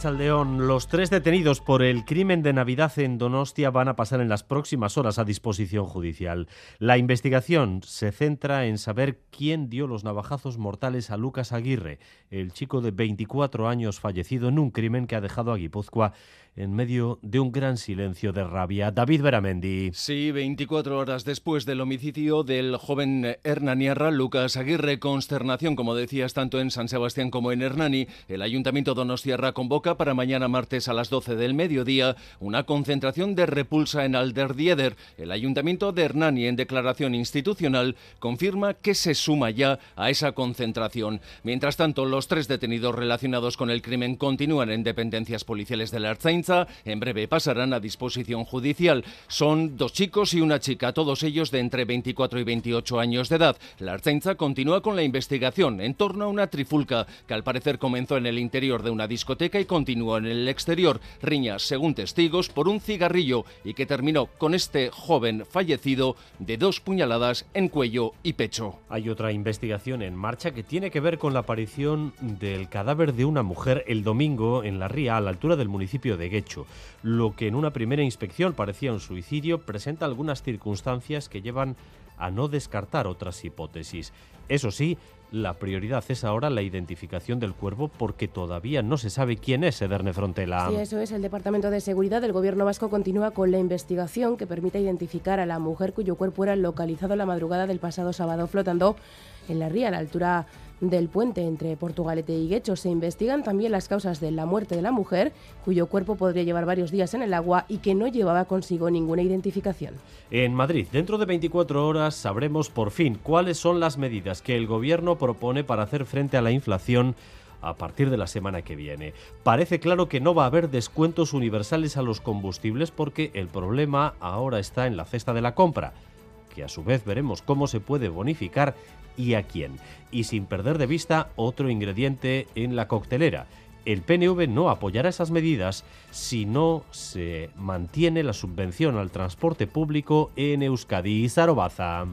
Chaldeón, los tres detenidos por el crimen de Navidad en Donostia van a pasar en las próximas horas a disposición judicial. La investigación se centra en saber quién dio los navajazos mortales a Lucas Aguirre, el chico de 24 años fallecido en un crimen que ha dejado a Guipúzcoa en medio de un gran silencio de rabia. David Beramendi. Sí, 24 horas después del homicidio del joven Hernaniarra, Lucas Aguirre, consternación, como decías, tanto en San Sebastián como en Hernani, el Ayuntamiento Donostiarra convoca para mañana martes a las 12 del mediodía una concentración de repulsa en Alderdieder. El Ayuntamiento de Hernani, en declaración institucional, confirma que se suma ya a esa concentración. Mientras tanto, los tres detenidos relacionados con el crimen continúan en dependencias policiales de la Arzain en breve pasarán a disposición judicial. Son dos chicos y una chica, todos ellos de entre 24 y 28 años de edad. La Arzainza continúa con la investigación en torno a una trifulca que al parecer comenzó en el interior de una discoteca continuó en el exterior. Riñas, según testigos, por un cigarrillo y que terminó con este joven fallecido de dos puñaladas en cuello y pecho. Hay otra investigación en marcha que tiene que ver con la aparición del cadáver de una mujer el domingo en la ría a la altura del municipio de hecho. Lo que en una primera inspección parecía un suicidio presenta algunas circunstancias que llevan a no descartar otras hipótesis. Eso sí, la prioridad es ahora la identificación del cuervo porque todavía no se sabe quién es Ederne Frontela. Sí, eso es. El Departamento de Seguridad del Gobierno Vasco continúa con la investigación que permite identificar a la mujer cuyo cuerpo era localizado la madrugada del pasado sábado flotando en la ría a la altura del puente entre Portugalete y Guecho. Se investigan también las causas de la muerte de la mujer, cuyo cuerpo podría llevar varios días en el agua y que no llevaba consigo ninguna identificación. En Madrid, dentro de 24 horas sabremos por fin cuáles son las medidas que el Gobierno propone para hacer frente a la inflación a partir de la semana que viene. Parece claro que no va a haber descuentos universales a los combustibles porque el problema ahora está en la cesta de la compra que a su vez veremos cómo se puede bonificar y a quién. Y sin perder de vista otro ingrediente en la coctelera. El PNV no apoyará esas medidas si no se mantiene la subvención al transporte público en Euskadi y Zarobaza.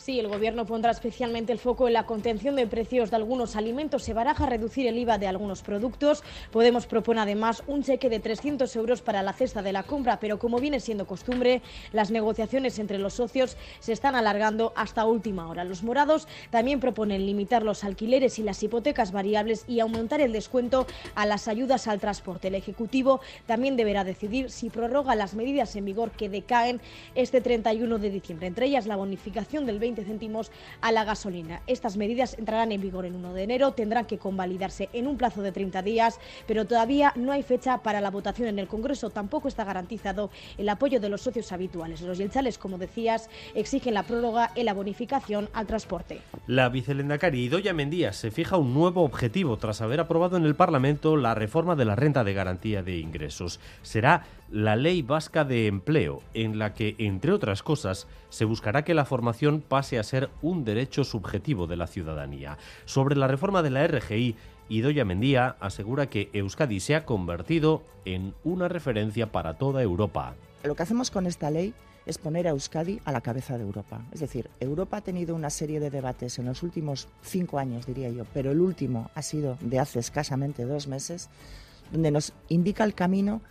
Sí, el Gobierno pondrá especialmente el foco en la contención de precios de algunos alimentos. Se baraja reducir el IVA de algunos productos. Podemos propone además un cheque de 300 euros para la cesta de la compra, pero como viene siendo costumbre, las negociaciones entre los socios se están alargando hasta última hora. Los morados también proponen limitar los alquileres y las hipotecas variables y aumentar el descuento a las ayudas al transporte. El Ejecutivo también deberá decidir si prorroga las medidas en vigor que decaen este 31 de diciembre, entre ellas la bonificación del 20 céntimos a la gasolina. Estas medidas entrarán en vigor el 1 de enero, tendrán que convalidarse en un plazo de 30 días, pero todavía no hay fecha para la votación en el Congreso. Tampoco está garantizado el apoyo de los socios habituales. Los yelchales, como decías, exigen la prórroga en la bonificación al transporte. La vicelendacari Idoya Mendía se fija un nuevo objetivo tras haber aprobado en el Parlamento la reforma de la renta de garantía de ingresos. Será la Ley Vasca de Empleo, en la que, entre otras cosas, se buscará que la formación pase a ser un derecho subjetivo de la ciudadanía. Sobre la reforma de la RGI, Idoya Mendía asegura que Euskadi se ha convertido en una referencia para toda Europa. Lo que hacemos con esta ley es poner a Euskadi a la cabeza de Europa. Es decir, Europa ha tenido una serie de debates en los últimos cinco años, diría yo, pero el último ha sido de hace escasamente dos meses, donde nos indica el camino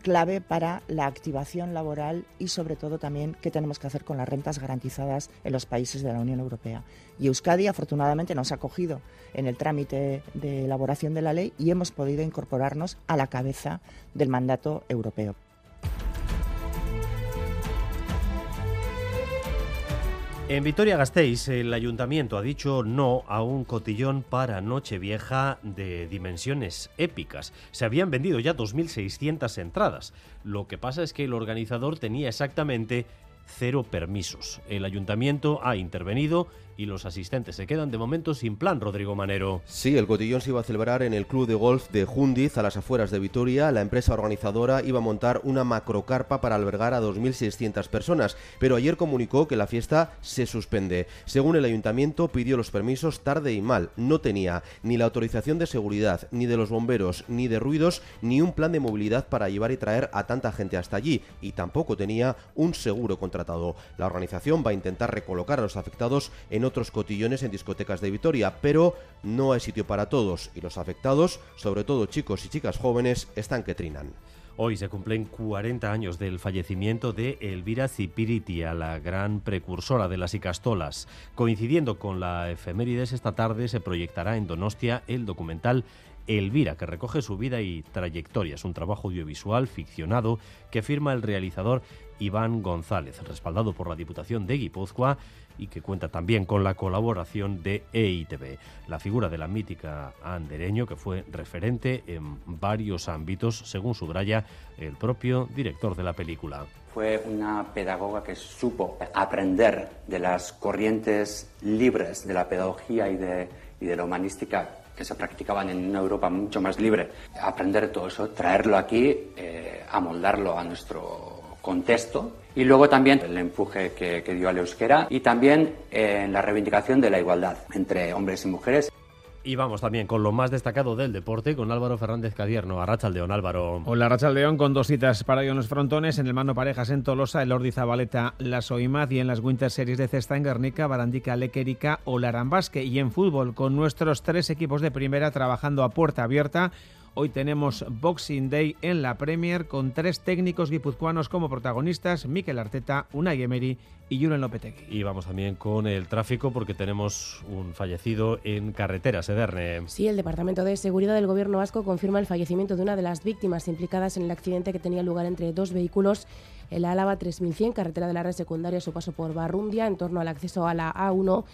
clave para la activación laboral y sobre todo también qué tenemos que hacer con las rentas garantizadas en los países de la Unión Europea. Y Euskadi afortunadamente nos ha cogido en el trámite de elaboración de la ley y hemos podido incorporarnos a la cabeza del mandato europeo. En Vitoria-Gasteiz, el ayuntamiento ha dicho no a un cotillón para Nochevieja de dimensiones épicas. Se habían vendido ya 2.600 entradas. Lo que pasa es que el organizador tenía exactamente cero permisos. El ayuntamiento ha intervenido y los asistentes se quedan de momento sin plan, Rodrigo Manero. Sí, el cotillón se iba a celebrar en el club de golf de Jundiz, a las afueras de Vitoria. La empresa organizadora iba a montar una macrocarpa para albergar a 2.600 personas, pero ayer comunicó que la fiesta se suspende. Según el ayuntamiento, pidió los permisos tarde y mal. No tenía ni la autorización de seguridad, ni de los bomberos, ni de ruidos, ni un plan de movilidad para llevar y traer a tanta gente hasta allí, y tampoco tenía un seguro contratado. La organización va a intentar recolocar a los afectados en otros cotillones en discotecas de Vitoria, pero no hay sitio para todos y los afectados, sobre todo chicos y chicas jóvenes, están que trinan. Hoy se cumplen 40 años del fallecimiento de Elvira Cipiritia, la gran precursora de las icastolas. Coincidiendo con la efemérides, esta tarde se proyectará en Donostia el documental Elvira, que recoge su vida y trayectoria. Es un trabajo audiovisual ficcionado que firma el realizador Iván González, respaldado por la Diputación de Guipúzcoa y que cuenta también con la colaboración de EITB, la figura de la mítica andereño que fue referente en varios ámbitos, según subraya el propio director de la película. Fue una pedagoga que supo aprender de las corrientes libres de la pedagogía y de, y de la humanística que se practicaban en una Europa mucho más libre. Aprender todo eso, traerlo aquí, eh, amoldarlo a nuestro contexto y luego también el empuje que, dio al euskera y también en la reivindicación de la igualdad entre hombres y mujeres. Y vamos también con lo más destacado del deporte, con Álvaro Fernández Cadierno, a Rachaldeón, Álvaro. Hola, Rachaldeón, con dos citas para los frontones, en el mano parejas en Tolosa, el Ordi Zabaleta, la Soimaz y en las Winter Series de Cesta en Guernica, Barandica, Lequerica o Larambasque. Y en fútbol, con nuestros tres equipos de primera trabajando a puerta abierta, Hoy tenemos Boxing Day en la Premier con tres técnicos guipuzcoanos como protagonistas, Miquel Arteta, Unai Emery y Julen Lopetegui. Y vamos también con el tráfico porque tenemos un fallecido en carretera, Sederne. Sí, el Departamento de Seguridad del Gobierno vasco confirma el fallecimiento de una de las víctimas implicadas en el accidente que tenía lugar entre dos vehículos en la Álava 3100, carretera de la red secundaria, su paso por Barrundia, en torno al acceso a la A1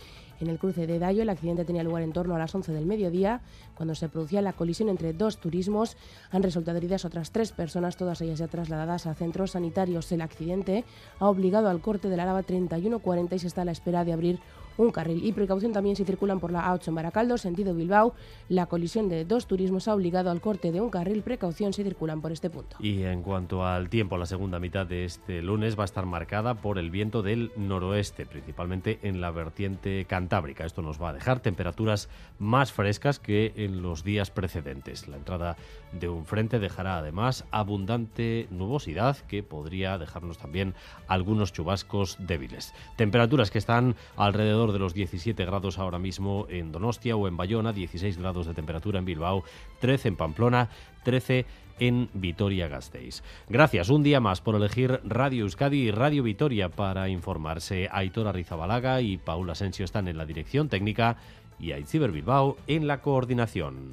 en el cruce de Dayo, el accidente tenía lugar en torno a las 11 del mediodía, cuando se producía la colisión entre dos turismos. Han resultado heridas otras tres personas, todas ellas ya trasladadas a centros sanitarios. El accidente ha obligado al corte de la Araba 3140 y se está a la espera de abrir un carril. Y precaución también si circulan por la A8 en Baracaldo, sentido Bilbao. La colisión de dos turismos ha obligado al corte de un carril. Precaución si circulan por este punto. Y en cuanto al tiempo, la segunda mitad de este lunes va a estar marcada por el viento del noroeste, principalmente en la vertiente cantábrica. Esto nos va a dejar temperaturas más frescas que en los días precedentes. La entrada de un frente dejará además abundante nubosidad que podría dejarnos también algunos chubascos débiles. Temperaturas que están alrededor de los 17 grados ahora mismo en Donostia o en Bayona, 16 grados de temperatura en Bilbao, 13 en Pamplona, 13 en Vitoria-Gasteiz. Gracias un día más por elegir Radio Euskadi y Radio Vitoria para informarse. Aitor Rizabalaga y Paula Asensio están en la dirección técnica y Aitziber Bilbao en la coordinación.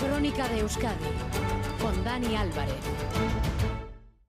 Crónica de Euskadi con Dani Álvarez.